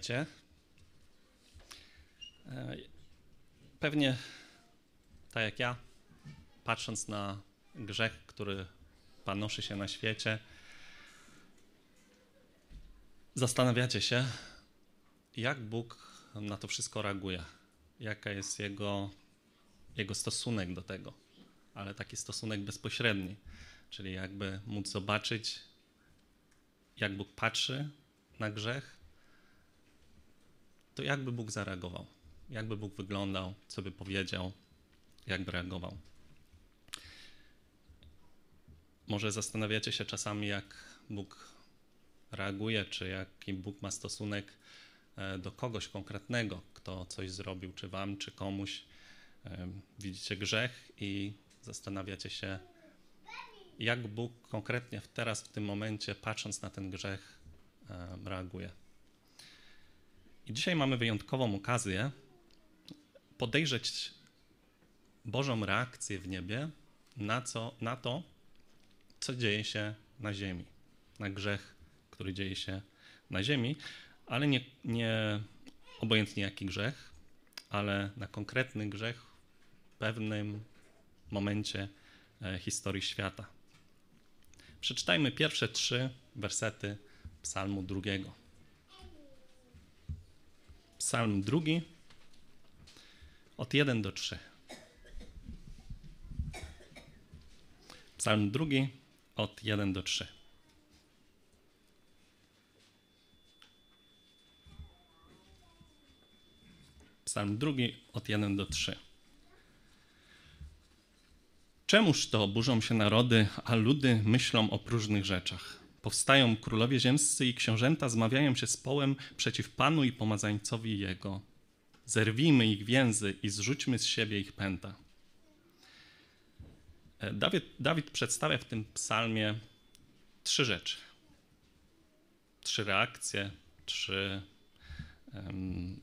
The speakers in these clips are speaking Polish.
Witajcie. E, pewnie tak jak ja, patrząc na grzech, który panoszy się na świecie, zastanawiacie się, jak Bóg na to wszystko reaguje, jaka jest jego, jego stosunek do tego, ale taki stosunek bezpośredni, czyli jakby móc zobaczyć, jak Bóg patrzy na grzech, to jakby Bóg zareagował, jakby Bóg wyglądał, co by powiedział, jakby reagował. Może zastanawiacie się czasami, jak Bóg reaguje, czy jaki Bóg ma stosunek e, do kogoś konkretnego, kto coś zrobił, czy wam, czy komuś. E, widzicie grzech i zastanawiacie się, jak Bóg konkretnie teraz, w tym momencie, patrząc na ten grzech, e, reaguje. I dzisiaj mamy wyjątkową okazję podejrzeć Bożą reakcję w niebie na, co, na to, co dzieje się na ziemi, na grzech, który dzieje się na ziemi, ale nie, nie obojętnie jaki grzech, ale na konkretny grzech w pewnym momencie e, historii świata. Przeczytajmy pierwsze trzy wersety Psalmu drugiego. Psalm drugi, od 1 do 3. Psalm drugi, od 1 do 3. Psalm drugi, od 1 do 3. Czemuż to burzą się narody, a ludy myślą o próżnych rzeczach? Powstają królowie ziemscy i książęta zmawiają się z połem przeciw Panu i pomazańcowi Jego. Zerwijmy ich więzy i zrzućmy z siebie ich pęta. E, Dawid, Dawid przedstawia w tym psalmie trzy rzeczy. Trzy reakcje, trzy um,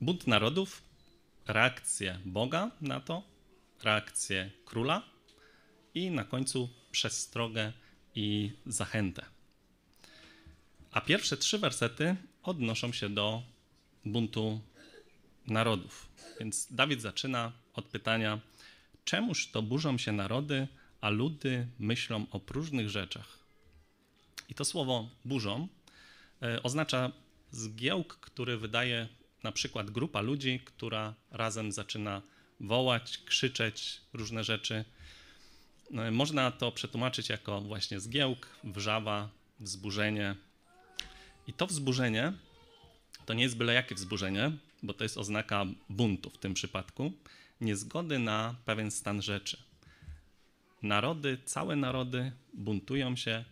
bunt narodów, reakcję Boga na to, reakcję króla i na końcu przestrogę i zachętę. A pierwsze trzy wersety odnoszą się do buntu narodów. Więc Dawid zaczyna od pytania: Czemuż to burzą się narody, a ludy myślą o próżnych rzeczach? I to słowo burzą e, oznacza zgiełk, który wydaje na przykład grupa ludzi, która razem zaczyna wołać, krzyczeć różne rzeczy. E, można to przetłumaczyć jako właśnie zgiełk, wrzawa, wzburzenie. I to wzburzenie to nie jest byle jakie wzburzenie, bo to jest oznaka buntu w tym przypadku, niezgody na pewien stan rzeczy. Narody, całe narody buntują się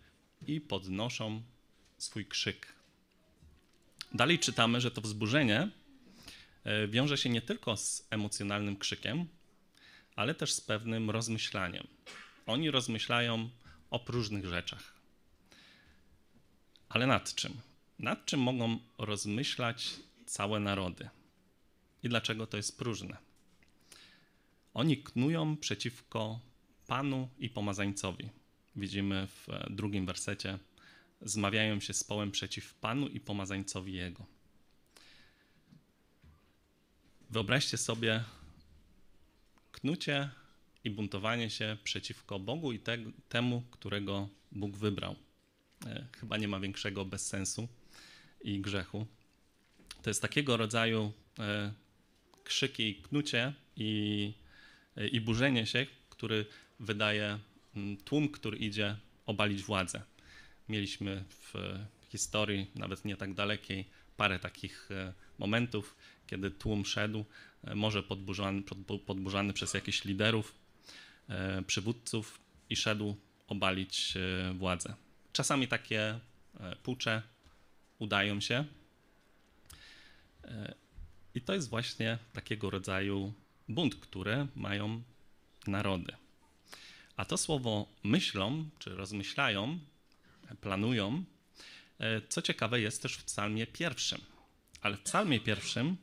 i podnoszą swój krzyk. Dalej czytamy, że to wzburzenie e, wiąże się nie tylko z emocjonalnym krzykiem, ale też z pewnym rozmyślaniem. Oni rozmyślają o próżnych rzeczach. Ale nad czym? Nad czym mogą rozmyślać całe narody? I dlaczego to jest próżne? Oni knują przeciwko Panu i pomazańcowi. Widzimy w drugim wersecie, zmawiają się z połem przeciw Panu i pomazańcowi Jego. Wyobraźcie sobie knucie i buntowanie się przeciwko Bogu i te, temu, którego Bóg wybrał. E, chyba nie ma większego bezsensu i grzechu. To jest takiego rodzaju e, krzyki i knucie i, e, i burzenie się, który wydaje tłum, który idzie obalić władzę. Mieliśmy w historii, nawet nie tak dalekiej, parę takich momentów, kiedy tłum szedł, może podburzany, podburzany przez jakichś liderów, przywódców i szedł obalić władzę. Czasami takie pucze udają się. E, I to jest właśnie takiego rodzaju bunt, które mają narody. A to słowo myślą, czy rozmyślają, planują, e, co ciekawe jest też w psalmie pierwszym. Ale w psalmie pierwszym,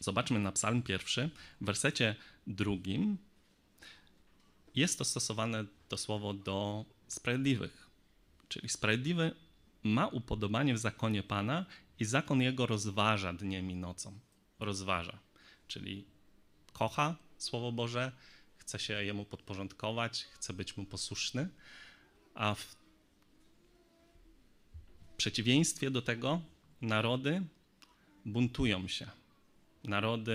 zobaczmy na psalm pierwszy, w wersecie drugim jest to stosowane to słowo do sprawiedliwych. Czyli sprawiedliwy ma upodobanie w zakonie Pana i zakon jego rozważa dniem i nocą. Rozważa, czyli kocha Słowo Boże, chce się jemu podporządkować, chce być mu posłuszny, a w przeciwieństwie do tego narody buntują się. Narody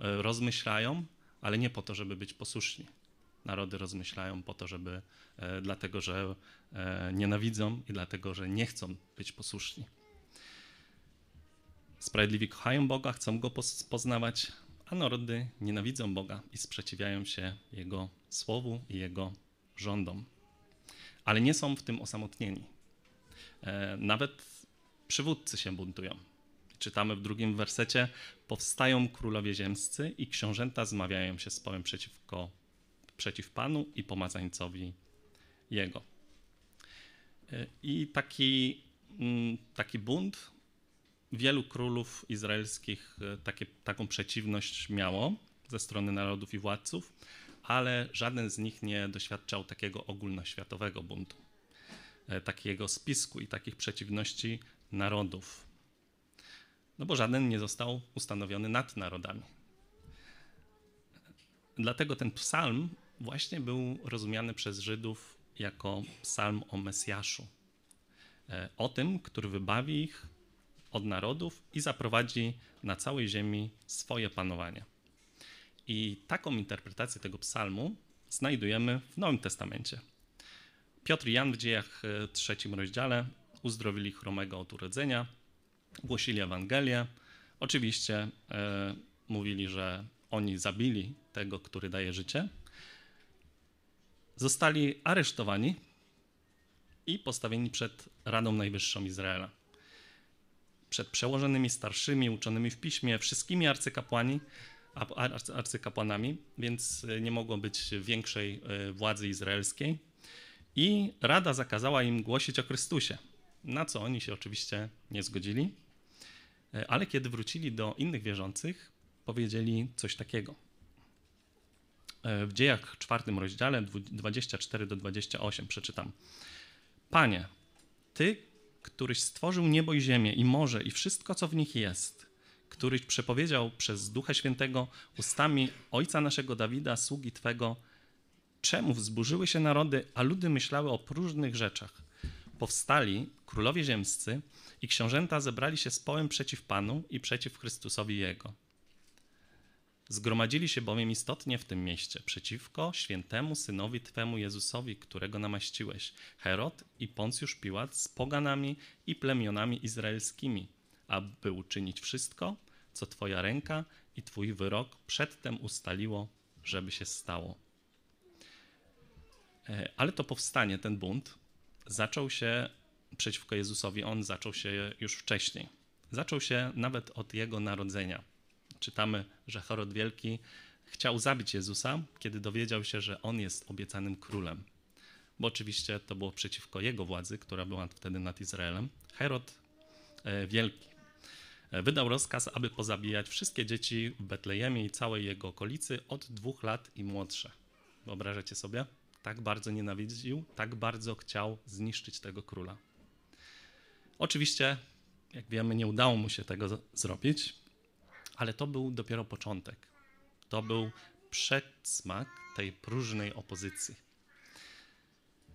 e, rozmyślają, ale nie po to, żeby być posłuszni. Narody rozmyślają po to, żeby, e, dlatego że e, nienawidzą i dlatego, że nie chcą być posłuszni. Sprawiedliwi kochają Boga, chcą Go poznawać, a narody nienawidzą Boga i sprzeciwiają się Jego słowu i Jego rządom. Ale nie są w tym osamotnieni. E, nawet przywódcy się buntują. Czytamy w drugim wersecie: Powstają królowie ziemscy i książęta zmawiają się z Połem przeciwko, przeciw Panu i pomazańcowi Jego. E, I taki, mm, taki bunt wielu królów izraelskich e, takie, taką przeciwność miało ze strony narodów i władców, ale żaden z nich nie doświadczał takiego ogólnoświatowego buntu, e, takiego spisku i takich przeciwności narodów. No bo żaden nie został ustanowiony nad narodami. Dlatego ten psalm właśnie był rozumiany przez Żydów jako psalm o Mesjaszu. E, o tym, który wybawi ich od narodów i zaprowadzi na całej ziemi swoje panowanie. I taką interpretację tego psalmu znajdujemy w Nowym Testamencie. Piotr i Jan w dziejach e, trzecim rozdziale uzdrowili chromego od urodzenia, głosili Ewangelię. Oczywiście e, mówili, że oni zabili tego, który daje życie. Zostali aresztowani i postawieni przed Radą Najwyższą Izraela przed przełożonymi starszymi, uczonymi w piśmie, wszystkimi arcykapłani, arcykapłanami, więc e, nie mogło być większej e, władzy izraelskiej. I rada zakazała im głosić o Chrystusie, na co oni się oczywiście nie zgodzili. E, ale kiedy wrócili do innych wierzących, powiedzieli coś takiego. W dziejach czwartym rozdziale 24 do 28 przeczytam. Panie, Ty, któryś stworzył niebo i ziemię i morze i wszystko, co w nich jest, któryś przepowiedział przez Ducha Świętego ustami ojca naszego Dawida, sługi Twego, czemu wzburzyły się narody, a ludy myślały o próżnych rzeczach. Powstali królowie ziemscy i książęta zebrali się z połem przeciw Panu i przeciw Chrystusowi Jego. Zgromadzili się bowiem istotnie w tym mieście przeciwko świętemu synowi Twemu Jezusowi, którego namaściłeś, Herod i Poncjusz Piłat z poganami i plemionami izraelskimi, aby uczynić wszystko, co Twoja ręka i Twój wyrok przedtem ustaliło, żeby się stało. E, ale to powstanie, ten bunt, zaczął się przeciwko Jezusowi, on zaczął się już wcześniej. Zaczął się nawet od jego narodzenia czytamy, że Herod Wielki chciał zabić Jezusa, kiedy dowiedział się, że on jest obiecanym królem. Bo oczywiście to było przeciwko jego władzy, która była wtedy nad Izraelem. Herod e, Wielki e, wydał rozkaz, aby pozabijać wszystkie dzieci w Betlejemie i całej jego okolicy od dwóch lat i młodsze. Wyobrażacie sobie? Tak bardzo nienawidził, tak bardzo chciał zniszczyć tego króla. Oczywiście, jak wiemy, nie udało mu się tego zrobić, ale to był dopiero początek. To był przedsmak tej próżnej opozycji.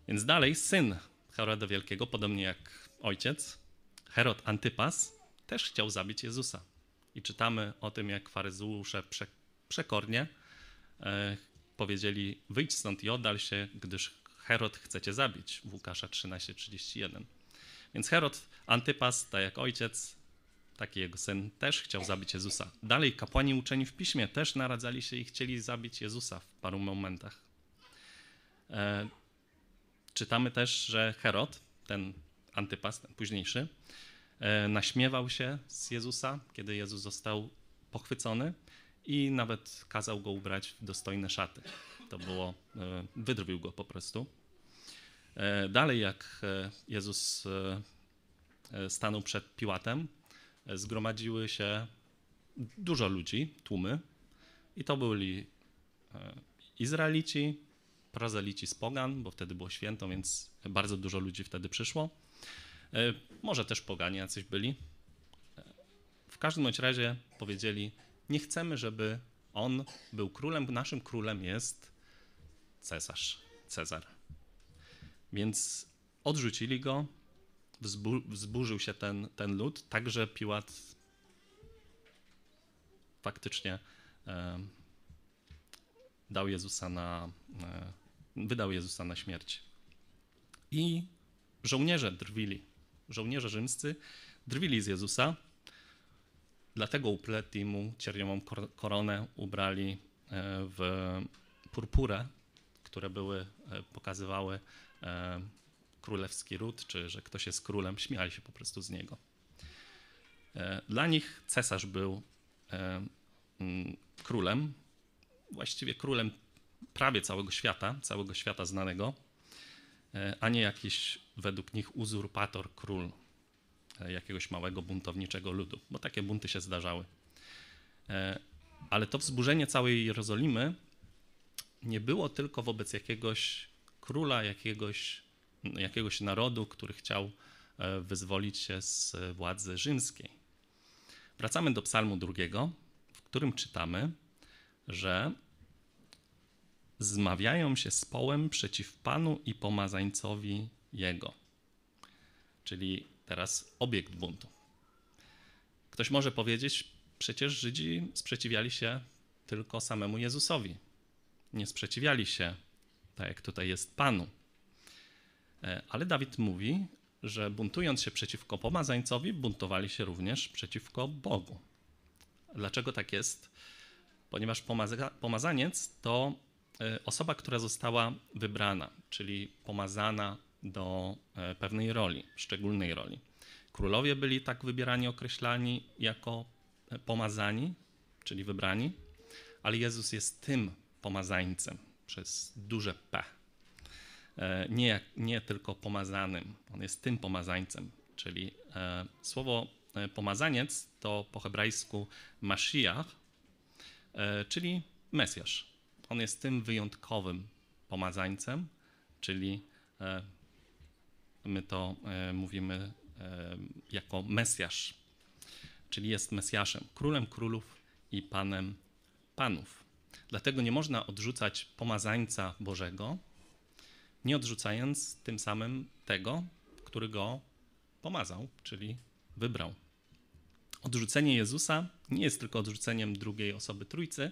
Więc dalej syn Heroda Wielkiego, podobnie jak ojciec, Herod Antypas, też chciał zabić Jezusa. I czytamy o tym, jak faryzeusze prze, przekornie e, powiedzieli: Wyjdź stąd i oddal się, gdyż Herod chce cię zabić. W Łukasza 13:31. Więc Herod Antypas, tak jak ojciec, taki jego syn, też chciał zabić Jezusa. Dalej, kapłani uczeni w piśmie też naradzali się i chcieli zabić Jezusa w paru momentach. E, czytamy też, że Herod, ten antypas, ten późniejszy, e, naśmiewał się z Jezusa, kiedy Jezus został pochwycony i nawet kazał go ubrać w dostojne szaty. To było, e, wydrwił go po prostu. E, dalej, jak e, Jezus e, stanął przed Piłatem, zgromadziły się dużo ludzi, tłumy, i to byli e, Izraelici, prozelici z Pogan, bo wtedy było święto, więc bardzo dużo ludzi wtedy przyszło. E, Może też poganie jacyś byli. E, W każdym bądź razie powiedzieli: Nie chcemy, żeby on był królem, naszym królem jest cesarz, Cezar. Więc odrzucili go, wzbu- wzburzył się ten, ten lud, także Piłat faktycznie e, dał Jezusa na, e, wydał Jezusa na śmierć. I żołnierze drwili, żołnierze rzymscy drwili z Jezusa, dlatego upletli mu cierniową kor- koronę, ubrali e, w purpurę, które były, e, pokazywały e, królewski ród, czy że ktoś jest królem, śmiali się po prostu z niego. E, Dla nich cesarz był e, mm, królem, właściwie królem prawie całego świata, całego świata znanego, e, a nie jakiś według nich uzurpator król jakiegoś małego buntowniczego ludu, bo takie bunty się zdarzały. Ale to wzburzenie całej Jerozolimy nie było tylko wobec jakiegoś króla, jakiegoś, jakiegoś narodu, który chciał e, wyzwolić się z władzy rzymskiej. Wracamy do Psalmu drugiego, w którym czytamy, że zmawiają się z połem przeciw Panu i pomazańcowi Jego. Czyli teraz obiekt buntu. Ktoś może powiedzieć, przecież Żydzi sprzeciwiali się tylko samemu Jezusowi. Nie sprzeciwiali się, tak jak tutaj jest Panu. E, Ale Dawid mówi, że buntując się przeciwko pomazańcowi, buntowali się również przeciwko Bogu. Dlaczego tak jest? Ponieważ pomaza- pomazaniec to e, osoba, która została wybrana, czyli pomazana do e, pewnej roli, szczególnej roli. Królowie byli tak wybierani, określani jako pomazani, czyli wybrani, ale Jezus jest tym pomazańcem przez duże P. E, Nie, nie tylko pomazanym, on jest tym pomazańcem, czyli e, słowo e, pomazaniec to po hebrajsku Mashiach, czyli Mesjasz. On jest tym wyjątkowym pomazańcem, czyli my to mówimy jako Mesjasz, czyli jest Mesjaszem, królem królów i panem panów. Dlatego nie można odrzucać pomazańca Bożego, nie odrzucając tym samym tego, który go pomazał, czyli wybrał. Odrzucenie Jezusa nie jest tylko odrzuceniem drugiej osoby Trójcy,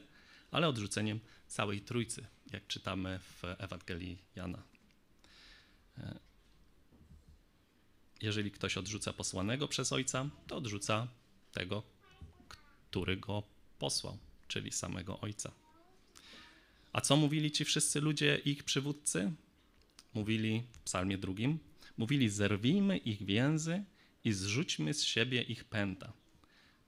ale odrzuceniem całej Trójcy, jak czytamy w Ewangelii Jana. E, Jeżeli ktoś odrzuca posłanego przez Ojca, to odrzuca tego, który go posłał, czyli samego Ojca. A co mówili ci wszyscy ludzie, ich przywódcy? Mówili w psalmie drugim, mówili zerwijmy ich więzy i zrzućmy z siebie ich pęta.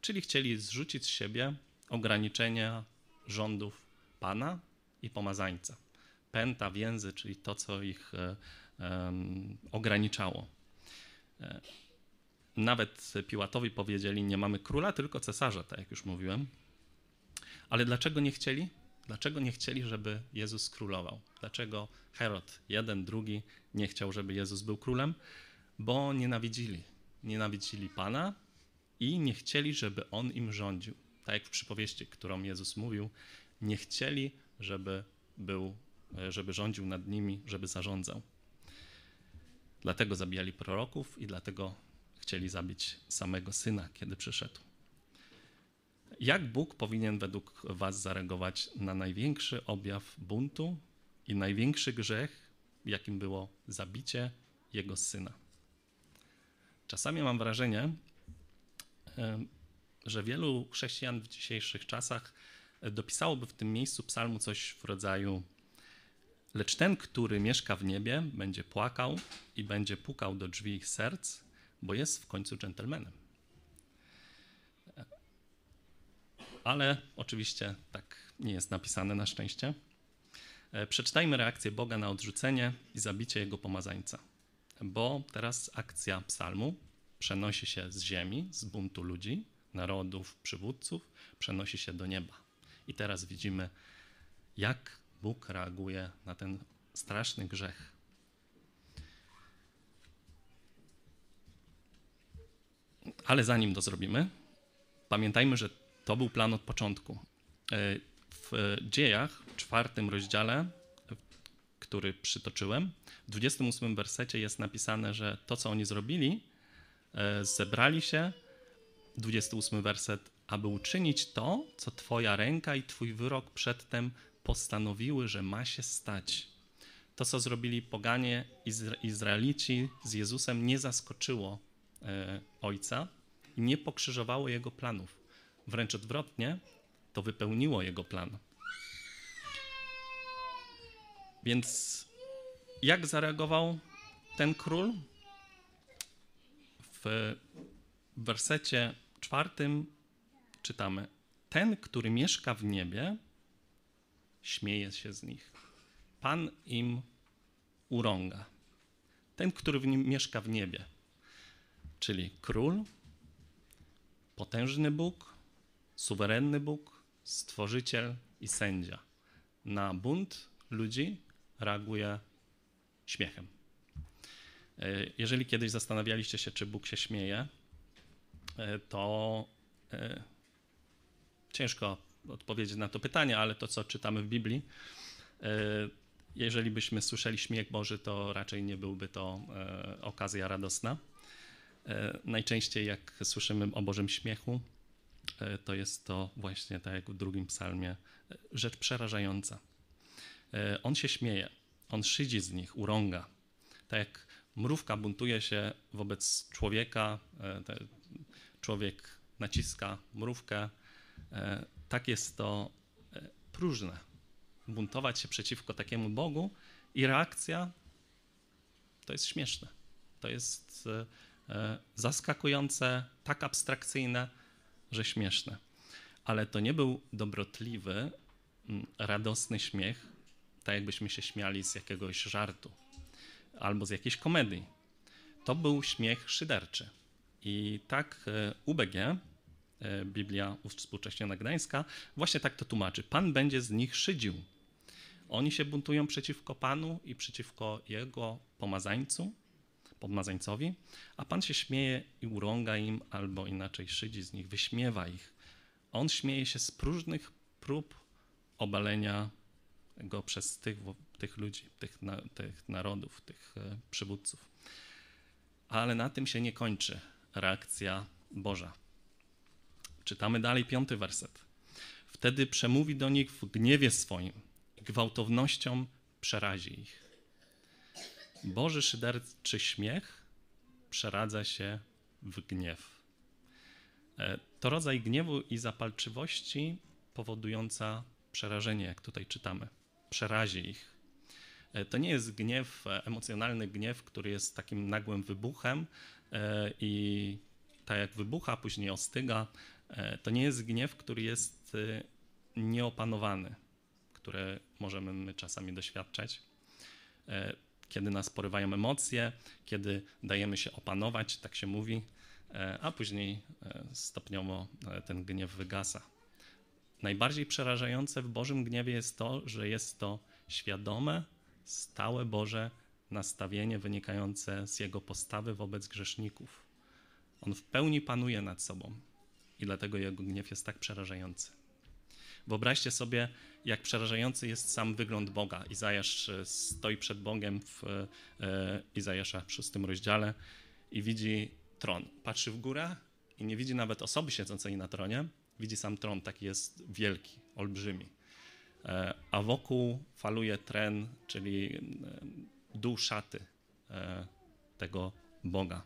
Czyli chcieli zrzucić z siebie ograniczenia rządów Pana i pomazańca. Pęta, więzy, czyli to, co ich em, ograniczało. E, Nawet Piłatowi powiedzieli, nie mamy króla, tylko cesarza, tak jak już mówiłem. Ale dlaczego nie chcieli? Dlaczego nie chcieli, żeby Jezus królował? Dlaczego Herod, jeden, drugi, nie chciał, żeby Jezus był królem? Bo nienawidzili. Nienawidzili Pana i nie chcieli, żeby On im rządził. Tak jak w przypowieści, którą Jezus mówił, nie chcieli, żeby był, e, żeby rządził nad nimi, żeby zarządzał. Dlatego zabijali proroków i dlatego chcieli zabić samego syna, kiedy przyszedł. Jak Bóg powinien według Was zareagować na największy objaw buntu i największy grzech, jakim było zabicie Jego syna? Czasami mam wrażenie, że wielu chrześcijan w dzisiejszych czasach dopisałoby w tym miejscu psalmu coś w rodzaju Lecz ten, który mieszka w niebie, będzie płakał i będzie pukał do drzwi ich serc, bo jest w końcu dżentelmenem. Ale oczywiście tak nie jest napisane na szczęście. E, Przeczytajmy reakcję Boga na odrzucenie i zabicie jego pomazańca. Bo teraz akcja psalmu przenosi się z ziemi, z buntu ludzi, narodów, przywódców, przenosi się do nieba. I teraz widzimy, jak Bóg reaguje na ten straszny grzech. Ale zanim to zrobimy, pamiętajmy, że to był plan od początku. E, w dziejach, czwartym rozdziale, który przytoczyłem, w 28 wersecie jest napisane, że to, co oni zrobili, e, zebrali się, 28 werset, aby uczynić to, co Twoja ręka i Twój wyrok przedtem postanowiły, że ma się stać. To, co zrobili poganie Izraelici z Jezusem, nie zaskoczyło e, Ojca i nie pokrzyżowało Jego planów. Wręcz odwrotnie, to wypełniło Jego plan. Więc jak zareagował ten król? W wersecie czwartym czytamy: Ten, który mieszka w niebie, śmieje się z nich. Pan im urąga. Ten, który w nim mieszka w niebie, czyli król, potężny Bóg, suwerenny Bóg, stworzyciel i sędzia. Na bunt ludzi reaguje śmiechem. E, jeżeli kiedyś zastanawialiście się, czy Bóg się śmieje, e, to e, ciężko odpowiedzieć na to pytanie, ale to, co czytamy w Biblii, jeżeli byśmy słyszeli śmiech Boży, to raczej nie byłby to okazja radosna. Najczęściej, jak słyszymy o Bożym śmiechu, to jest to właśnie, tak jak w drugim psalmie, rzecz przerażająca. On się śmieje, on szydzi z nich, urąga. Tak jak mrówka buntuje się wobec człowieka, e, człowiek naciska mrówkę, e, tak jest to e, próżne. Buntować się przeciwko takiemu Bogu i reakcja to jest śmieszne. To jest zaskakujące, tak abstrakcyjne, że śmieszne. Ale to nie był dobrotliwy, radosny śmiech, tak jakbyśmy się śmiali z jakiegoś żartu albo z jakiejś komedii. To był śmiech szyderczy. I tak e, UBG, e, Biblia Uwspółcześniona Gdańska, właśnie tak to tłumaczy. Pan będzie z nich szydził. Oni się buntują przeciwko Panu i przeciwko Jego pomazańcu, pomazańcowi, a Pan się śmieje i urąga im, albo inaczej szydzi z nich, wyśmiewa ich. On śmieje się z próżnych prób obalenia go przez tych, tych ludzi, tych, na, tych narodów, tych e, przywódców. Ale na tym się nie kończy reakcja Boża. Czytamy dalej piąty werset. Wtedy przemówi do nich w gniewie swoim gwałtownością przerazi ich. Boży szyderczy śmiech przeradza się w gniew. E, to rodzaj gniewu i zapalczywości powodująca przerażenie, jak tutaj czytamy przerazi ich. E, to nie jest gniew, e, emocjonalny gniew, który jest takim nagłym wybuchem i tak jak wybucha, później ostyga. To nie jest gniew, który jest nieopanowany, które możemy my czasami doświadczać. Kiedy nas porywają emocje, kiedy dajemy się opanować, tak się mówi, a później stopniowo ten gniew wygasa. Najbardziej przerażające w Bożym gniewie jest to, że jest to świadome, stałe Boże nastawienie wynikające z Jego postawy wobec grzeszników. On w pełni panuje nad sobą i dlatego Jego gniew jest tak przerażający. Wyobraźcie sobie, jak przerażający jest sam wygląd Boga. Izajasz e, stoi przed Bogiem w e, Izajasza w szóstym rozdziale i widzi tron. Patrzy w górę i nie widzi nawet osoby siedzącej na tronie, widzi sam tron, taki jest wielki, olbrzymi. E, a wokół faluje tren, czyli e, dół szaty e, tego Boga.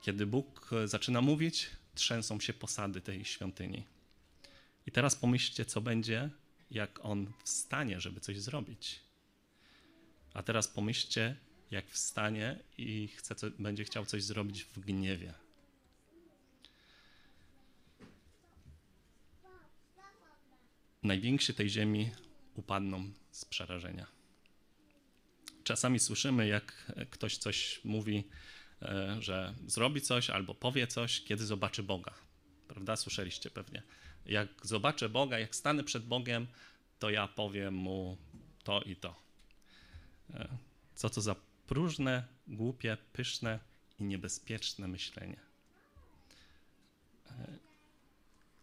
Kiedy Bóg zaczyna mówić, trzęsą się posady tej świątyni. I teraz pomyślcie, co będzie, jak on wstanie, żeby coś zrobić. A teraz pomyślcie, jak wstanie i chce, będzie chciał coś zrobić w gniewie. najwięksi tej ziemi upadną z przerażenia. Czasami słyszymy, jak ktoś coś mówi, e, że zrobi coś albo powie coś, kiedy zobaczy Boga. Prawda? Słyszeliście pewnie. Jak zobaczę Boga, jak stanę przed Bogiem, to ja powiem mu to i to. E, co to za próżne, głupie, pyszne i niebezpieczne myślenie.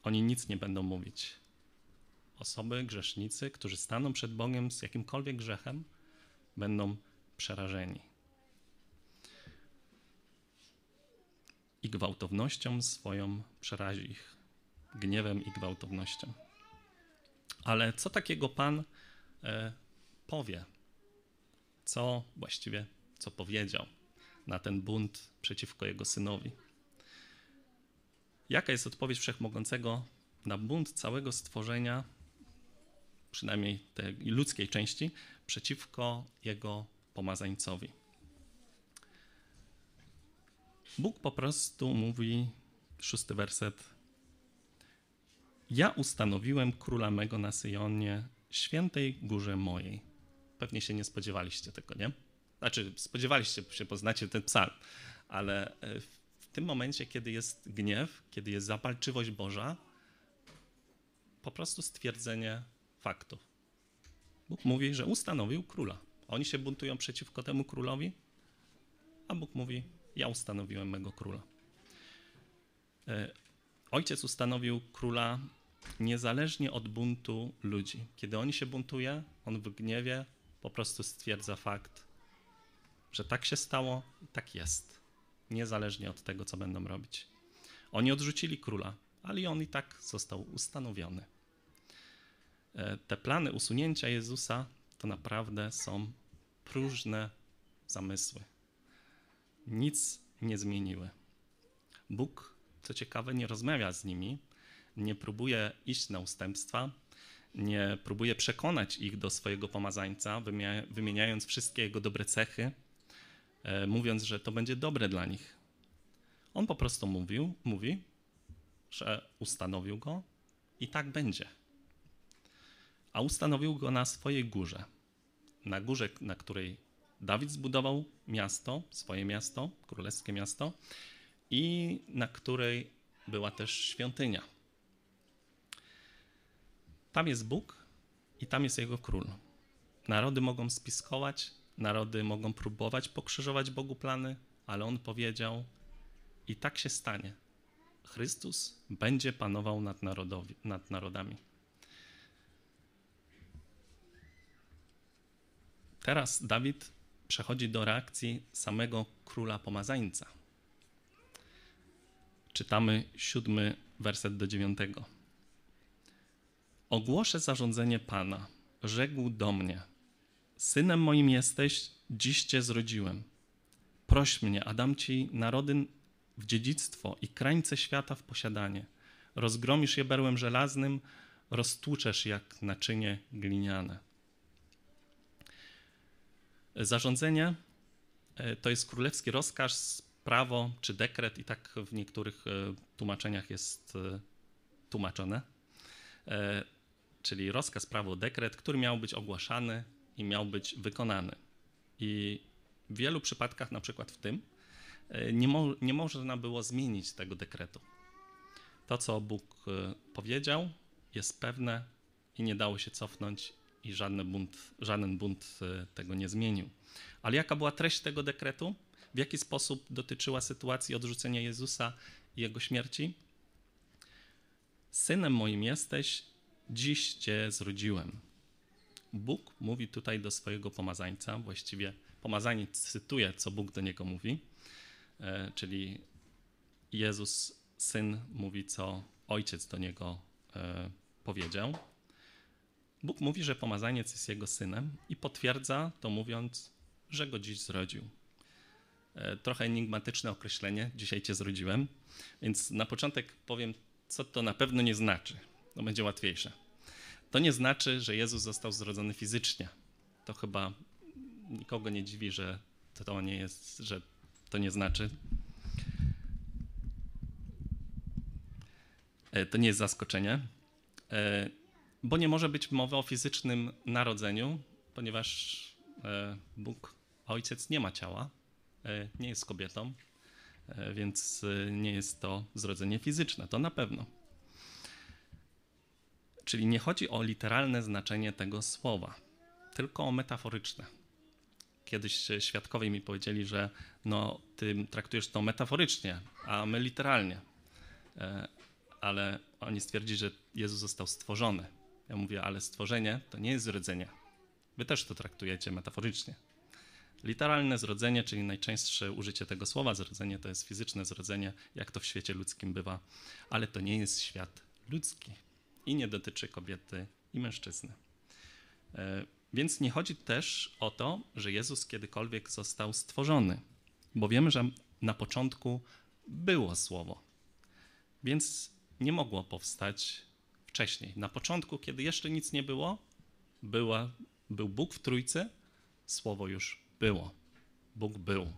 oni nic nie będą mówić. Osoby, grzesznicy, którzy staną przed Bogiem z jakimkolwiek grzechem, będą przerażeni. I gwałtownością swoją przerazi ich. Gniewem i gwałtownością. Ale co takiego Pan e, powie? Co właściwie, co powiedział na ten bunt przeciwko jego synowi? Jaka jest odpowiedź wszechmogącego na bunt całego stworzenia, przynajmniej tej ludzkiej części, przeciwko jego pomazańcowi? Bóg po prostu mówi, szósty werset, ja ustanowiłem króla mego na Syjonie, świętej górze mojej. Pewnie się nie spodziewaliście tego, nie? Znaczy, spodziewaliście się, poznacie ten psalm, ale e, w tym momencie, kiedy jest gniew, kiedy jest zapalczywość Boża, po prostu stwierdzenie faktów. Bóg mówi, że ustanowił króla. Oni się buntują przeciwko temu królowi, a Bóg mówi: Ja ustanowiłem mego króla. E, ojciec ustanowił króla niezależnie od buntu ludzi. Kiedy oni się buntuje, on w gniewie po prostu stwierdza fakt, że tak się stało i tak jest, niezależnie od tego, co będą robić. Oni odrzucili króla, ale on i tak został ustanowiony. E, te plany usunięcia Jezusa to naprawdę są próżne zamysły. Nic nie zmieniły. Bóg, co ciekawe, nie rozmawia z nimi, nie próbuje iść na ustępstwa, nie próbuje przekonać ich do swojego pomazańca, wymieniając wszystkie jego dobre cechy, e, mówiąc, że to będzie dobre dla nich. On po prostu mówił, mówi, że ustanowił go i tak będzie. A ustanowił go na swojej górze. Na górze, na której Dawid zbudował miasto, swoje miasto, królewskie miasto, i na której była też świątynia. Tam jest Bóg i tam jest Jego król. Narody mogą spiskować, narody mogą próbować pokrzyżować Bogu plany, ale On powiedział i tak się stanie. Chrystus będzie panował nad, narodowi, nad narodami. Teraz Dawid przechodzi do reakcji samego króla pomazańca. Czytamy siódmy werset do dziewiątego. Ogłoszę zarządzenie Pana. Rzekł do mnie: Synem moim jesteś, dziś cię zrodziłem. Proś mnie, a dam ci narody w dziedzictwo i krańce świata w posiadanie. Rozgromisz je berłem żelaznym, roztłuczesz jak naczynie gliniane. Zarządzenie e, to jest królewski rozkaz, prawo czy dekret, i tak w niektórych e, tłumaczeniach jest e, tłumaczone czyli rozkaz, prawo, dekret, który miał być ogłaszany i miał być wykonany. I w wielu przypadkach, na przykład w tym, e, nie, mo nie można było zmienić tego dekretu. To, co Bóg e, powiedział, jest pewne i nie dało się cofnąć, i żaden bunt, żaden bunt e, tego nie zmienił. Ale jaka była treść tego dekretu? W jaki sposób dotyczyła sytuacji odrzucenia Jezusa i jego śmierci? Synem moim jesteś, Dziś Cię zrodziłem. Bóg mówi tutaj do swojego pomazańca, właściwie pomazaniec cytuje, co Bóg do niego mówi, e, czyli Jezus, syn, mówi, co ojciec do niego e, powiedział. Bóg mówi, że pomazaniec jest jego synem i potwierdza to mówiąc, że go dziś zrodził. E, trochę enigmatyczne określenie, dzisiaj cię zrodziłem, więc na początek powiem, co to na pewno nie znaczy. To będzie łatwiejsze. To nie znaczy, że Jezus został zrodzony fizycznie. To chyba nikogo nie dziwi, że to nie jest, że to nie znaczy. E, to nie jest zaskoczenie, e, bo nie może być mowy o fizycznym narodzeniu, ponieważ e, Bóg, Ojciec nie ma ciała, nie jest kobietą, więc nie jest to zrodzenie fizyczne, to na pewno. Czyli nie chodzi o literalne znaczenie tego słowa, tylko o metaforyczne. Kiedyś świadkowie mi powiedzieli, że no, ty traktujesz to metaforycznie, a my literalnie. e, ale oni stwierdzili, że Jezus został stworzony. Ja mówię, ale stworzenie to nie jest zrodzenie. Wy też to traktujecie metaforycznie. Literalne zrodzenie, czyli najczęstsze użycie tego słowa zrodzenie, to jest fizyczne zrodzenie, jak to w świecie ludzkim bywa, ale to nie jest świat ludzki i nie dotyczy kobiety i mężczyzny. E, więc nie chodzi też o to, że Jezus kiedykolwiek został stworzony, bo wiemy, że na początku było słowo, więc nie mogło powstać wcześniej. Na początku, kiedy jeszcze nic nie było, była, był Bóg w trójcy, słowo już było. Bóg był,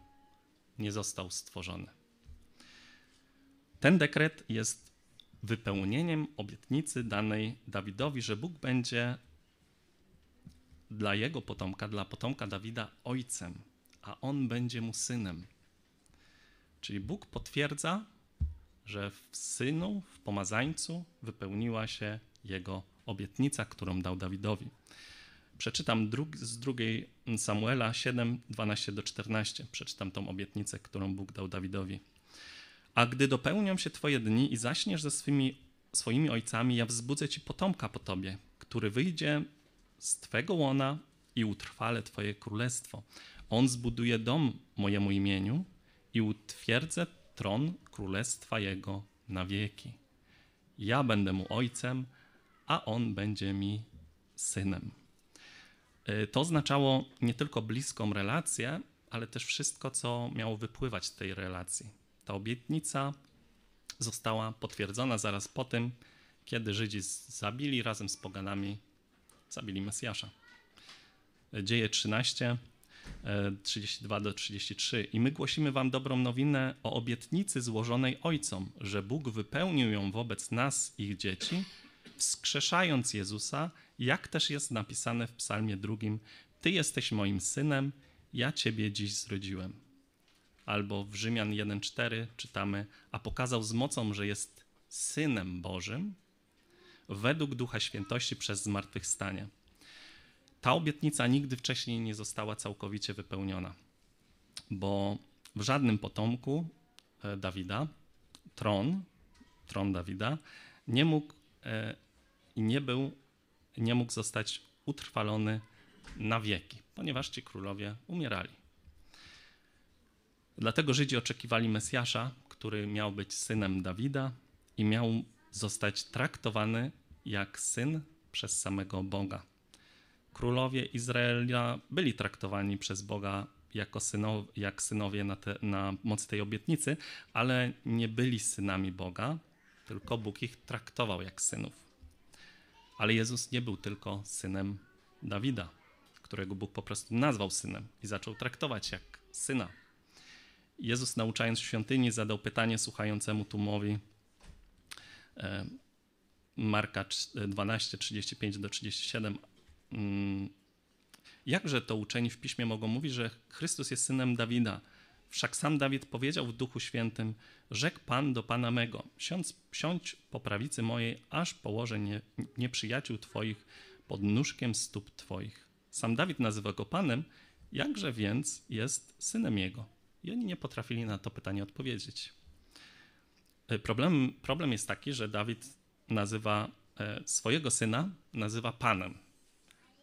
nie został stworzony. Ten dekret jest wypełnieniem obietnicy danej Dawidowi, że Bóg będzie dla jego potomka, dla potomka Dawida ojcem, a on będzie mu synem. Czyli Bóg potwierdza, że w synu, w pomazańcu wypełniła się jego obietnica, którą dał Dawidowi. Przeczytam z drugiej Samuela 7, 12 do 14. Przeczytam tą obietnicę, którą Bóg dał Dawidowi. A gdy dopełnią się twoje dni i zaśniesz ze swymi, swoimi ojcami, ja wzbudzę ci potomka po tobie, który wyjdzie z twego łona i utrwale twoje królestwo. On zbuduje dom mojemu imieniu i utwierdzę tron królestwa jego na wieki. Ja będę mu ojcem, a on będzie mi synem. Y, to oznaczało nie tylko bliską relację, ale też wszystko, co miało wypływać z tej relacji. Ta obietnica została potwierdzona zaraz po tym, kiedy Żydzi zabili razem z poganami, zabili Mesjasza. Dzieje 13, 32 do 33. I my głosimy wam dobrą nowinę o obietnicy złożonej ojcom, że Bóg wypełnił ją wobec nas, ich dzieci, wskrzeszając Jezusa, jak też jest napisane w psalmie drugim, Ty jesteś moim synem, ja Ciebie dziś zrodziłem. Albo w Rzymian 1,4 czytamy, a pokazał z mocą, że jest synem Bożym, według Ducha Świętości przez zmartwychwstanie. Ta obietnica nigdy wcześniej nie została całkowicie wypełniona, bo w żadnym potomku e, Dawida tron, tron Dawida, nie mógł e, i nie był, nie mógł zostać utrwalony na wieki, ponieważ ci królowie umierali. Dlatego Żydzi oczekiwali Mesjasza, który miał być synem Dawida i miał zostać traktowany jak syn przez samego Boga. Królowie Izraela byli traktowani przez Boga jako synow, jak synowie na, te, na mocy tej obietnicy, ale nie byli synami Boga, tylko Bóg ich traktował jak synów. Ale Jezus nie był tylko synem Dawida, którego Bóg po prostu nazwał synem i zaczął traktować jak syna. Jezus, nauczając w świątyni, zadał pytanie słuchającemu tłumowi. E, Marka 12, 35 do 37. Mm, jakże to uczeni w piśmie mogą mówić, że Chrystus jest synem Dawida? Wszak sam Dawid powiedział w Duchu Świętym: Rzekł Pan do Pana mego: siądź, siądź po prawicy mojej, aż położę nie, nieprzyjaciół Twoich pod nóżkiem stóp Twoich. Sam Dawid nazywa go Panem, jakże więc jest synem jego? I oni nie potrafili na to pytanie odpowiedzieć. E, problem, problem jest taki, że Dawid nazywa e, swojego syna, nazywa Panem.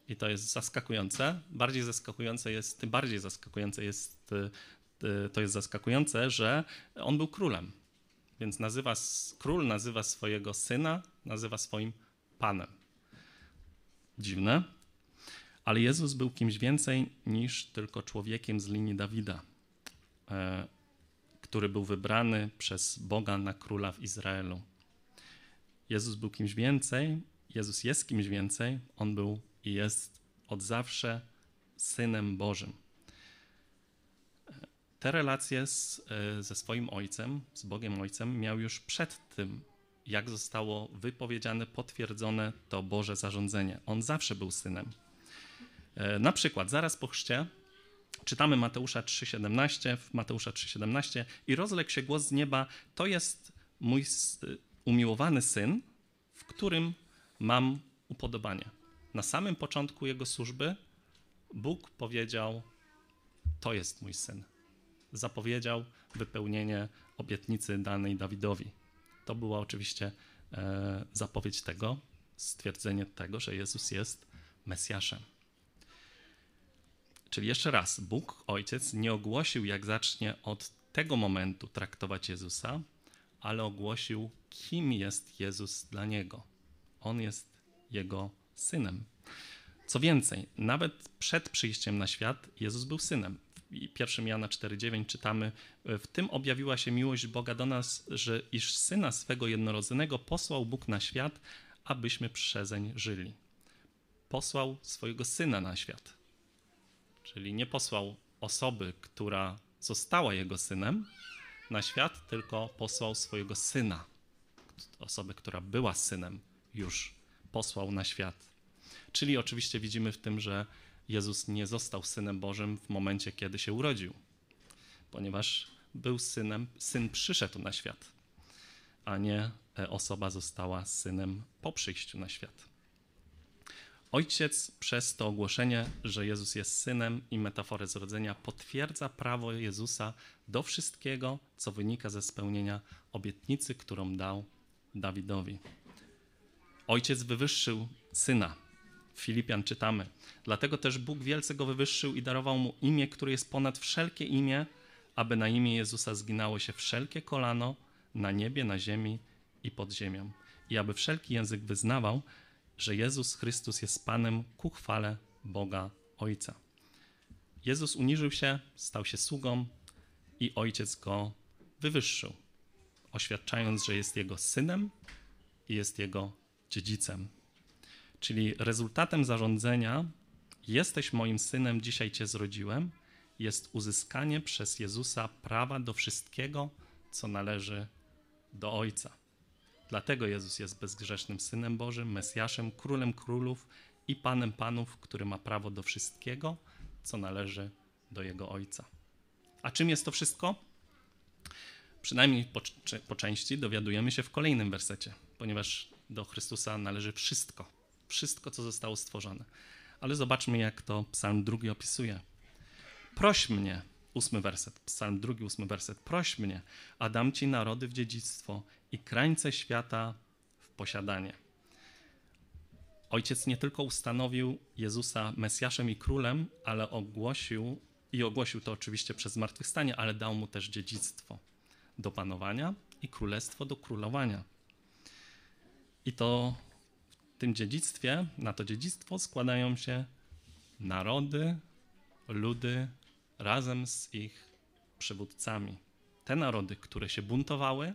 I to jest zaskakujące. Bardziej zaskakujące jest, tym bardziej zaskakujące jest, e, to jest zaskakujące, że on był królem. Więc nazywa, król nazywa swojego syna, nazywa swoim panem. Dziwne, ale Jezus był kimś więcej niż tylko człowiekiem z linii Dawida, który był wybrany przez Boga na króla w Izraelu. Jezus był kimś więcej, Jezus jest kimś więcej, on był i jest od zawsze synem Bożym. Te relacje z, e, ze swoim ojcem, z Bogiem Ojcem, miał już przed tym, jak zostało wypowiedziane, potwierdzone to Boże zarządzenie. On zawsze był synem. E, na przykład, zaraz po chrzcie czytamy Mateusza 3,17, w Mateusza 3,17 i rozległ się głos z nieba, to jest mój umiłowany syn, w którym mam upodobanie. Na samym początku jego służby Bóg powiedział: To jest mój syn. Zapowiedział wypełnienie obietnicy danej Dawidowi. to była oczywiście e, zapowiedź tego, stwierdzenie tego, że Jezus jest Mesjaszem. Czyli jeszcze raz, Bóg Ojciec nie ogłosił, jak zacznie od tego momentu traktować Jezusa, ale ogłosił, kim jest Jezus dla niego. On jest jego synem. Co więcej, nawet przed przyjściem na świat Jezus był synem. W 1 Jana 4,9 czytamy: W tym objawiła się miłość Boga do nas, że iż syna swego jednorodzonego posłał Bóg na świat, abyśmy przezeń żyli. Posłał swojego syna na świat. Czyli nie posłał osoby, która została jego synem na świat, tylko posłał swojego syna, osobę, która była synem, już posłał na świat. Czyli oczywiście widzimy w tym, że Jezus nie został synem Bożym w momencie, kiedy się urodził, ponieważ był synem, syn przyszedł na świat, a nie e, osoba została synem po przyjściu na świat. Ojciec przez to ogłoszenie, że Jezus jest synem i metaforę zrodzenia, potwierdza prawo Jezusa do wszystkiego, co wynika ze spełnienia obietnicy, którą dał Dawidowi. Ojciec wywyższył syna. Filipian czytamy. Dlatego też Bóg wielce go wywyższył i darował mu imię, które jest ponad wszelkie imię, aby na imię Jezusa zginało się wszelkie kolano na niebie, na ziemi i pod ziemią. I aby wszelki język wyznawał, że Jezus Chrystus jest Panem ku chwale Boga Ojca. Jezus uniżył się, stał się sługą i Ojciec go wywyższył, oświadczając, że jest Jego synem i jest Jego dziedzicem. Czyli rezultatem zarządzenia jesteś moim synem, dzisiaj cię zrodziłem, jest uzyskanie przez Jezusa prawa do wszystkiego, co należy do Ojca. Dlatego Jezus jest bezgrzesznym Synem Bożym, Mesjaszem, Królem Królów i Panem Panów, który ma prawo do wszystkiego, co należy do Jego Ojca. A czym jest to wszystko? Przynajmniej po, po części dowiadujemy się w kolejnym wersecie, ponieważ do Chrystusa należy wszystko, wszystko, co zostało stworzone. Ale zobaczmy, jak to Psalm drugi opisuje. Proś mnie, ósmy werset, Psalm drugi, ósmy werset. Proś mnie, a dam ci narody w dziedzictwo i krańce świata w posiadanie. Ojciec nie tylko ustanowił Jezusa Mesjaszem i królem, ale ogłosił, i ogłosił to oczywiście przez zmartwychwstanie, ale dał mu też dziedzictwo do panowania i królestwo do królowania. I to w tym dziedzictwie, na to dziedzictwo składają się narody, ludy razem z ich przywódcami. Te narody, które się buntowały,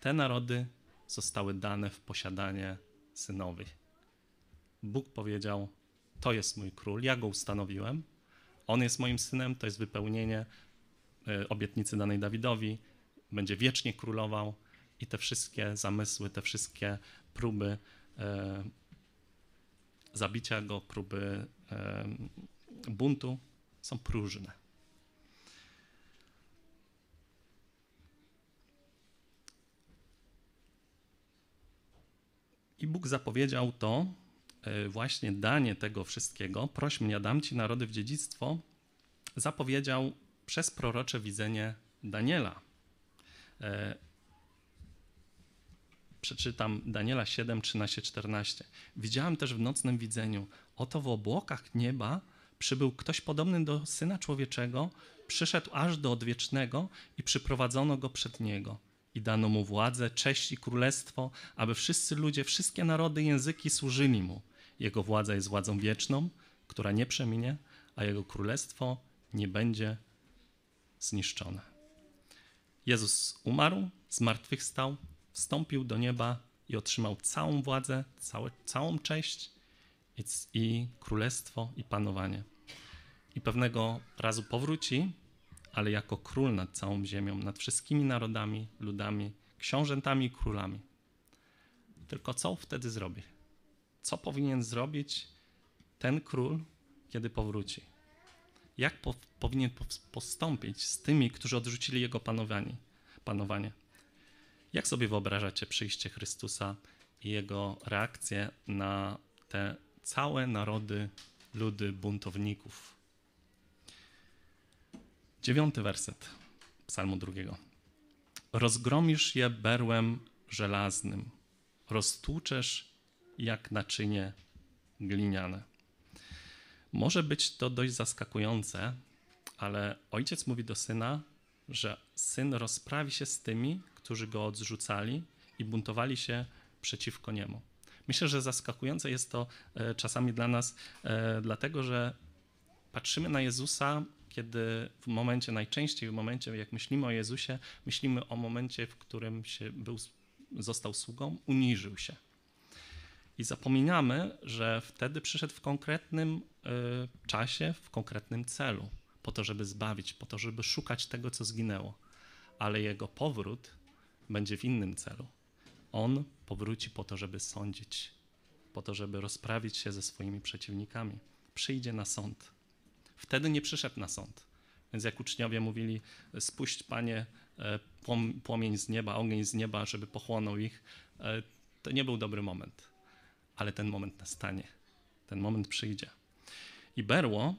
te narody zostały dane w posiadanie synowi. Bóg powiedział: To jest mój król, ja go ustanowiłem. On jest moim synem, to jest wypełnienie e, obietnicy danej Dawidowi. Będzie wiecznie królował i te wszystkie zamysły, te wszystkie próby e, zabicia go, próby e, buntu są próżne. I Bóg zapowiedział to, e, właśnie danie tego wszystkiego, proś mnie, dam ci narody w dziedzictwo, zapowiedział przez prorocze widzenie Daniela. E, przeczytam Daniela 7, 13, 14. Widziałem też w nocnym widzeniu, oto w obłokach nieba przybył ktoś podobny do Syna Człowieczego, przyszedł aż do odwiecznego i przyprowadzono go przed niego i dano mu władzę, cześć i królestwo, aby wszyscy ludzie, wszystkie narody, języki służyli mu. Jego władza jest władzą wieczną, która nie przeminie, a jego królestwo nie będzie zniszczone. Jezus umarł, zmartwychwstał, wstąpił do nieba i otrzymał całą władzę, całe, całą cześć i, królestwo i panowanie. I pewnego razu powróci ale jako król nad całą ziemią, nad wszystkimi narodami, ludami, książętami i królami. Tylko co wtedy zrobi? Co powinien zrobić ten król, kiedy powróci? Jak po, powinien postąpić z tymi, którzy odrzucili jego panowanie? panowanie? Jak sobie wyobrażacie przyjście Chrystusa i jego reakcję na te całe narody, ludy buntowników, Dziewiąty werset Psalmu drugiego. rozgromisz je berłem żelaznym, roztłuczesz jak naczynie gliniane. Może być to dość zaskakujące, ale ojciec mówi do syna, że syn rozprawi się z tymi, którzy go odrzucali i buntowali się przeciwko niemu. Myślę, że zaskakujące jest to e, czasami dla nas, e, dlatego że patrzymy na Jezusa, kiedy w momencie, najczęściej w momencie, jak myślimy o Jezusie, myślimy o momencie, w którym się był, został sługą, uniżył się. I zapominamy, że wtedy przyszedł w konkretnym y, czasie, w konkretnym celu, po to, żeby zbawić, po to, żeby szukać tego, co zginęło. Ale jego powrót będzie w innym celu. On powróci po to, żeby sądzić, po to, żeby rozprawić się ze swoimi przeciwnikami. Przyjdzie na sąd. Wtedy nie przyszedł na sąd. Więc jak uczniowie mówili, spuść Panie e, płomień z nieba, ogień z nieba, żeby pochłonął ich, e, to nie był dobry moment. Ale ten moment nastanie. Ten moment przyjdzie. I berło,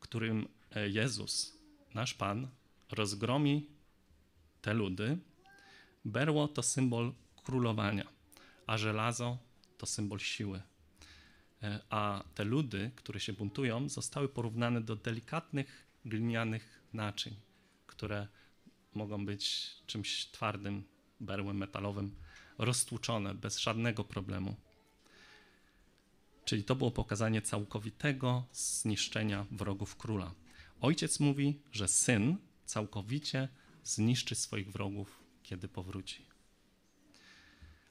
którym e, Jezus, nasz Pan, rozgromi te ludy, berło to symbol królowania, a żelazo to symbol siły. E, a te ludy, które się buntują, zostały porównane do delikatnych glinianych naczyń, które mogą być czymś twardym, berłem metalowym, roztłuczone bez żadnego problemu. Czyli to było pokazanie całkowitego zniszczenia wrogów króla. Ojciec mówi, że syn całkowicie zniszczy swoich wrogów, kiedy powróci.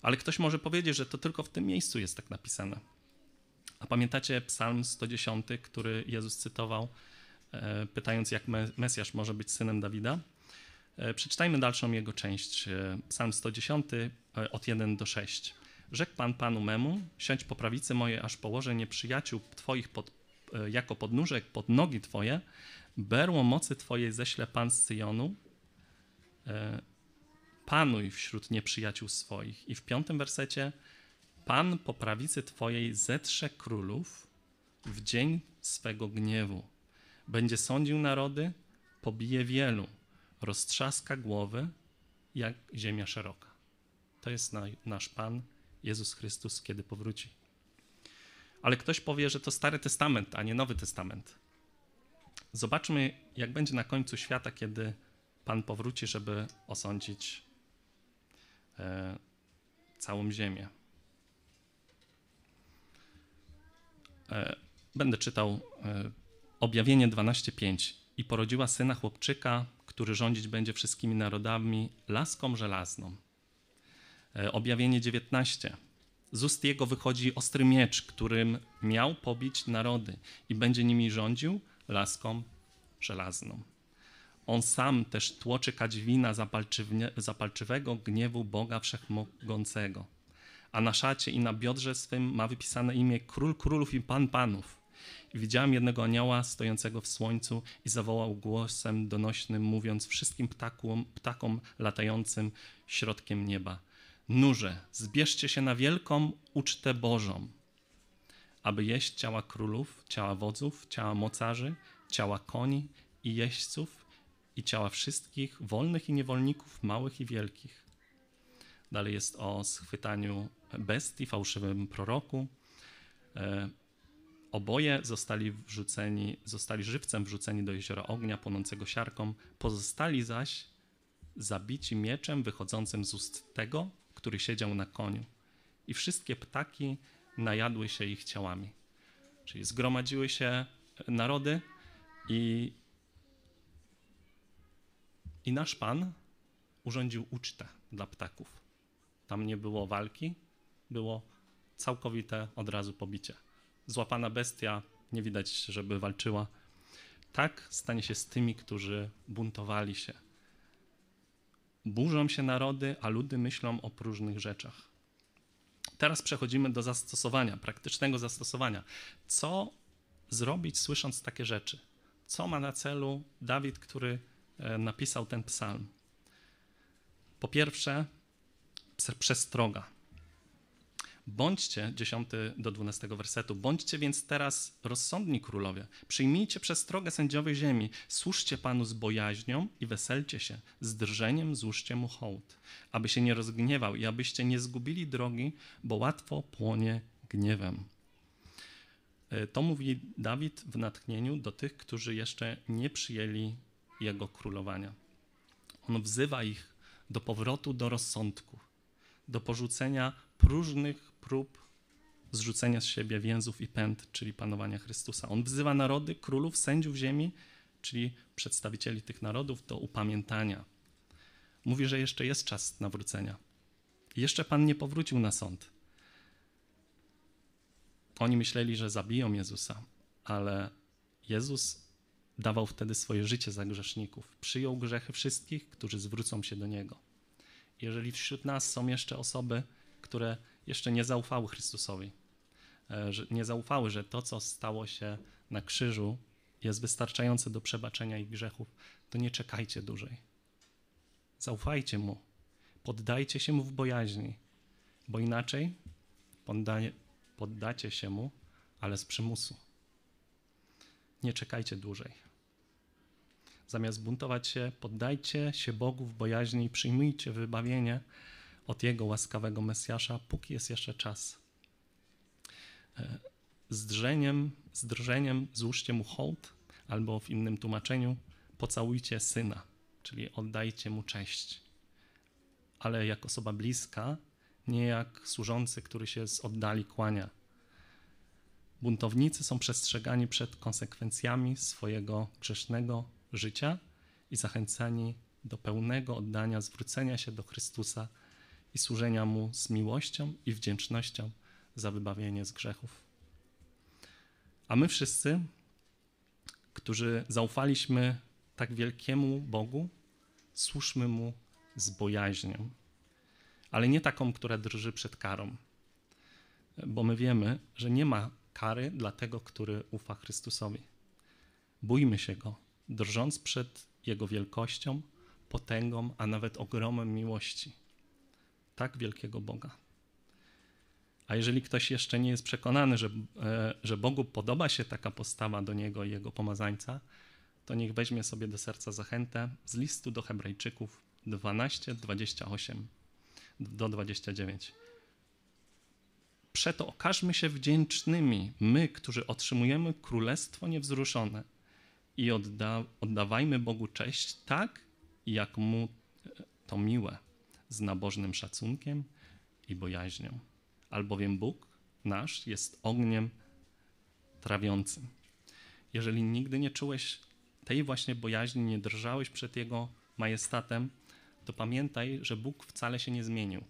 Ale ktoś może powiedzieć, że to tylko w tym miejscu jest tak napisane. A pamiętacie Psalm 110, który Jezus cytował, e, pytając, jak Mesjasz może być synem Dawida? E, przeczytajmy dalszą jego część. E, Psalm 110 od 1 do 6. Rzekł Pan Panu memu, siądź po prawicy mojej, aż położę nieprzyjaciół Twoich pod, jako podnóżek pod nogi Twoje. Berło mocy Twojej ześle Pan z Syjonu. Panuj wśród nieprzyjaciół swoich. I w piątym wersecie Pan po prawicy Twojej zetrze królów w dzień swego gniewu. Będzie sądził narody, pobije wielu, roztrzaska głowy jak ziemia szeroka. To jest nasz Pan Jezus Chrystus, kiedy powróci. Ale ktoś powie, że to Stary Testament, a nie Nowy Testament. Zobaczmy, jak będzie na końcu świata, kiedy Pan powróci, żeby osądzić całą ziemię. E, będę czytał e, objawienie 12:5. I porodziła syna chłopczyka, który rządzić będzie wszystkimi narodami laską żelazną. E, objawienie 19. Z ust jego wychodzi ostry miecz, którym miał pobić narody i będzie nimi rządził laską żelazną. On sam też tłoczy kadźwina zapalczywego gniewu Boga Wszechmogącego a na szacie i na biodrze swym ma wypisane imię Król Królów i Pan Panów. I widziałem jednego anioła stojącego w słońcu i zawołał głosem donośnym, mówiąc wszystkim ptakom, ptakom latającym środkiem nieba. Nurze, zbierzcie się na wielką ucztę Bożą, aby jeść ciała królów, ciała wodzów, ciała mocarzy, ciała koni i jeźdźców i ciała wszystkich wolnych i niewolników, małych i wielkich. Dalej jest o schwytaniu bestii, fałszywym proroku. E, oboje zostali wrzuceni, zostali żywcem wrzuceni do jeziora ognia płonącego siarką, pozostali zaś zabici mieczem wychodzącym z ust tego, który siedział na koniu. I wszystkie ptaki najadły się ich ciałami. Czyli zgromadziły się narody i, i nasz Pan urządził ucztę dla ptaków. Tam nie było walki, było całkowite od razu pobicie. Złapana bestia, nie widać, żeby walczyła. Tak stanie się z tymi, którzy buntowali się. Burzą się narody, a ludy myślą o próżnych rzeczach. Teraz przechodzimy do zastosowania, praktycznego zastosowania. Co zrobić, słysząc takie rzeczy? Co ma na celu Dawid, który napisał ten psalm? Po pierwsze, przestroga Bądźcie, 10 do 12 wersetu, bądźcie więc teraz rozsądni królowie. Przyjmijcie przestrogę sędziowej ziemi. Służcie Panu z bojaźnią i weselcie się. Z drżeniem złóżcie mu hołd, aby się nie rozgniewał i abyście nie zgubili drogi, bo łatwo płonie gniewem. E, to mówi Dawid w natchnieniu do tych, którzy jeszcze nie przyjęli jego królowania. On wzywa ich do powrotu do rozsądku, do porzucenia próżnych prób zrzucenia z siebie więzów i pęd, czyli panowania Chrystusa. On wzywa narody, królów, sędziów ziemi, czyli przedstawicieli tych narodów, do upamiętania. Mówi, że jeszcze jest czas nawrócenia. Jeszcze Pan nie powrócił na sąd. Oni myśleli, że zabiją Jezusa, ale Jezus dawał wtedy swoje życie za grzeszników. Przyjął grzechy wszystkich, którzy zwrócą się do Niego. Jeżeli wśród nas są jeszcze osoby, które jeszcze nie zaufały Chrystusowi, e, nie zaufały, że to, co stało się na krzyżu, jest wystarczające do przebaczenia ich grzechów, to nie czekajcie dłużej. Zaufajcie Mu, poddajcie się Mu w bojaźni, bo inaczej poddacie się Mu, ale z przymusu. Nie czekajcie dłużej. Zamiast buntować się, poddajcie się Bogu w bojaźni i przyjmujcie wybawienie od Jego łaskawego Mesjasza, póki jest jeszcze czas. E, z drżeniem, z drżeniem złóżcie mu hołd, albo w innym tłumaczeniu pocałujcie syna, czyli oddajcie mu cześć. Ale jak osoba bliska, nie jak służący, który się z oddali kłania. Buntownicy są przestrzegani przed konsekwencjami swojego grzesznego życia i zachęcani do pełnego oddania, zwrócenia się do Chrystusa i służenia Mu z miłością i wdzięcznością za wybawienie z grzechów. A my wszyscy, którzy zaufaliśmy tak wielkiemu Bogu, służmy Mu z bojaźnią, ale nie taką, która drży przed karą, bo my wiemy, że nie ma kary dla tego, który ufa Chrystusowi. Bójmy się Go, drżąc przed Jego wielkością, potęgą, a nawet ogromem miłości tak wielkiego Boga. A jeżeli ktoś jeszcze nie jest przekonany, że, e, że Bogu podoba się taka postawa do niego i jego pomazańca, to niech weźmie sobie do serca zachętę z listu do Hebrajczyków 12, 28 do 29. Przeto okażmy się wdzięcznymi, my, którzy otrzymujemy królestwo niewzruszone i odda, oddawajmy Bogu cześć tak, jak mu to miłe z nabożnym szacunkiem i bojaźnią, albowiem Bóg nasz jest ogniem trawiącym. Jeżeli nigdy nie czułeś tej właśnie bojaźni, nie drżałeś przed Jego majestatem, to pamiętaj, że Bóg wcale się nie zmienił.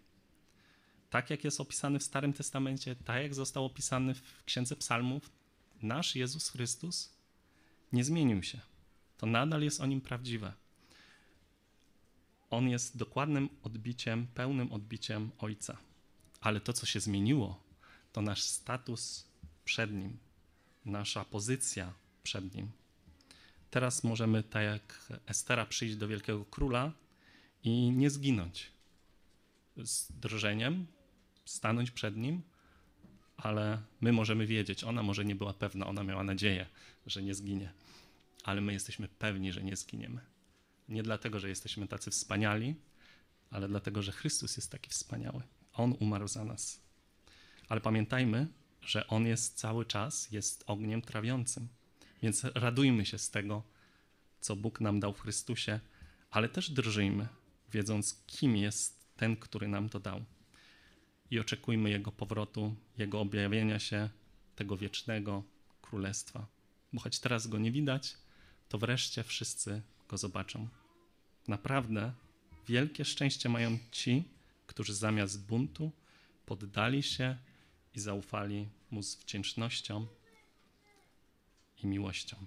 Tak jak jest opisany w Starym Testamencie, tak jak został opisany w Księdze Psalmów, nasz Jezus Chrystus nie zmienił się. To nadal jest o nim prawdziwe. On jest dokładnym odbiciem, pełnym odbiciem Ojca. Ale to, co się zmieniło, to nasz status przed Nim, nasza pozycja przed Nim. Teraz możemy, tak jak Estera, przyjść do Wielkiego Króla i nie zginąć. Z drżeniem stanąć przed Nim, ale my możemy wiedzieć, ona może nie była pewna, ona miała nadzieję, że nie zginie, ale my jesteśmy pewni, że nie zginiemy. Nie dlatego, że jesteśmy tacy wspaniali, ale dlatego, że Chrystus jest taki wspaniały. On umarł za nas. Ale pamiętajmy, że On jest cały czas, jest ogniem trawiącym. Więc radujmy się z tego, co Bóg nam dał w Chrystusie, ale też drżyjmy, wiedząc, kim jest ten, który nam to dał. I oczekujmy Jego powrotu, Jego objawienia się, tego wiecznego królestwa. Bo choć teraz go nie widać, to wreszcie wszyscy go zobaczą. Naprawdę wielkie szczęście mają ci, którzy zamiast buntu poddali się i zaufali mu z wdzięcznością i miłością.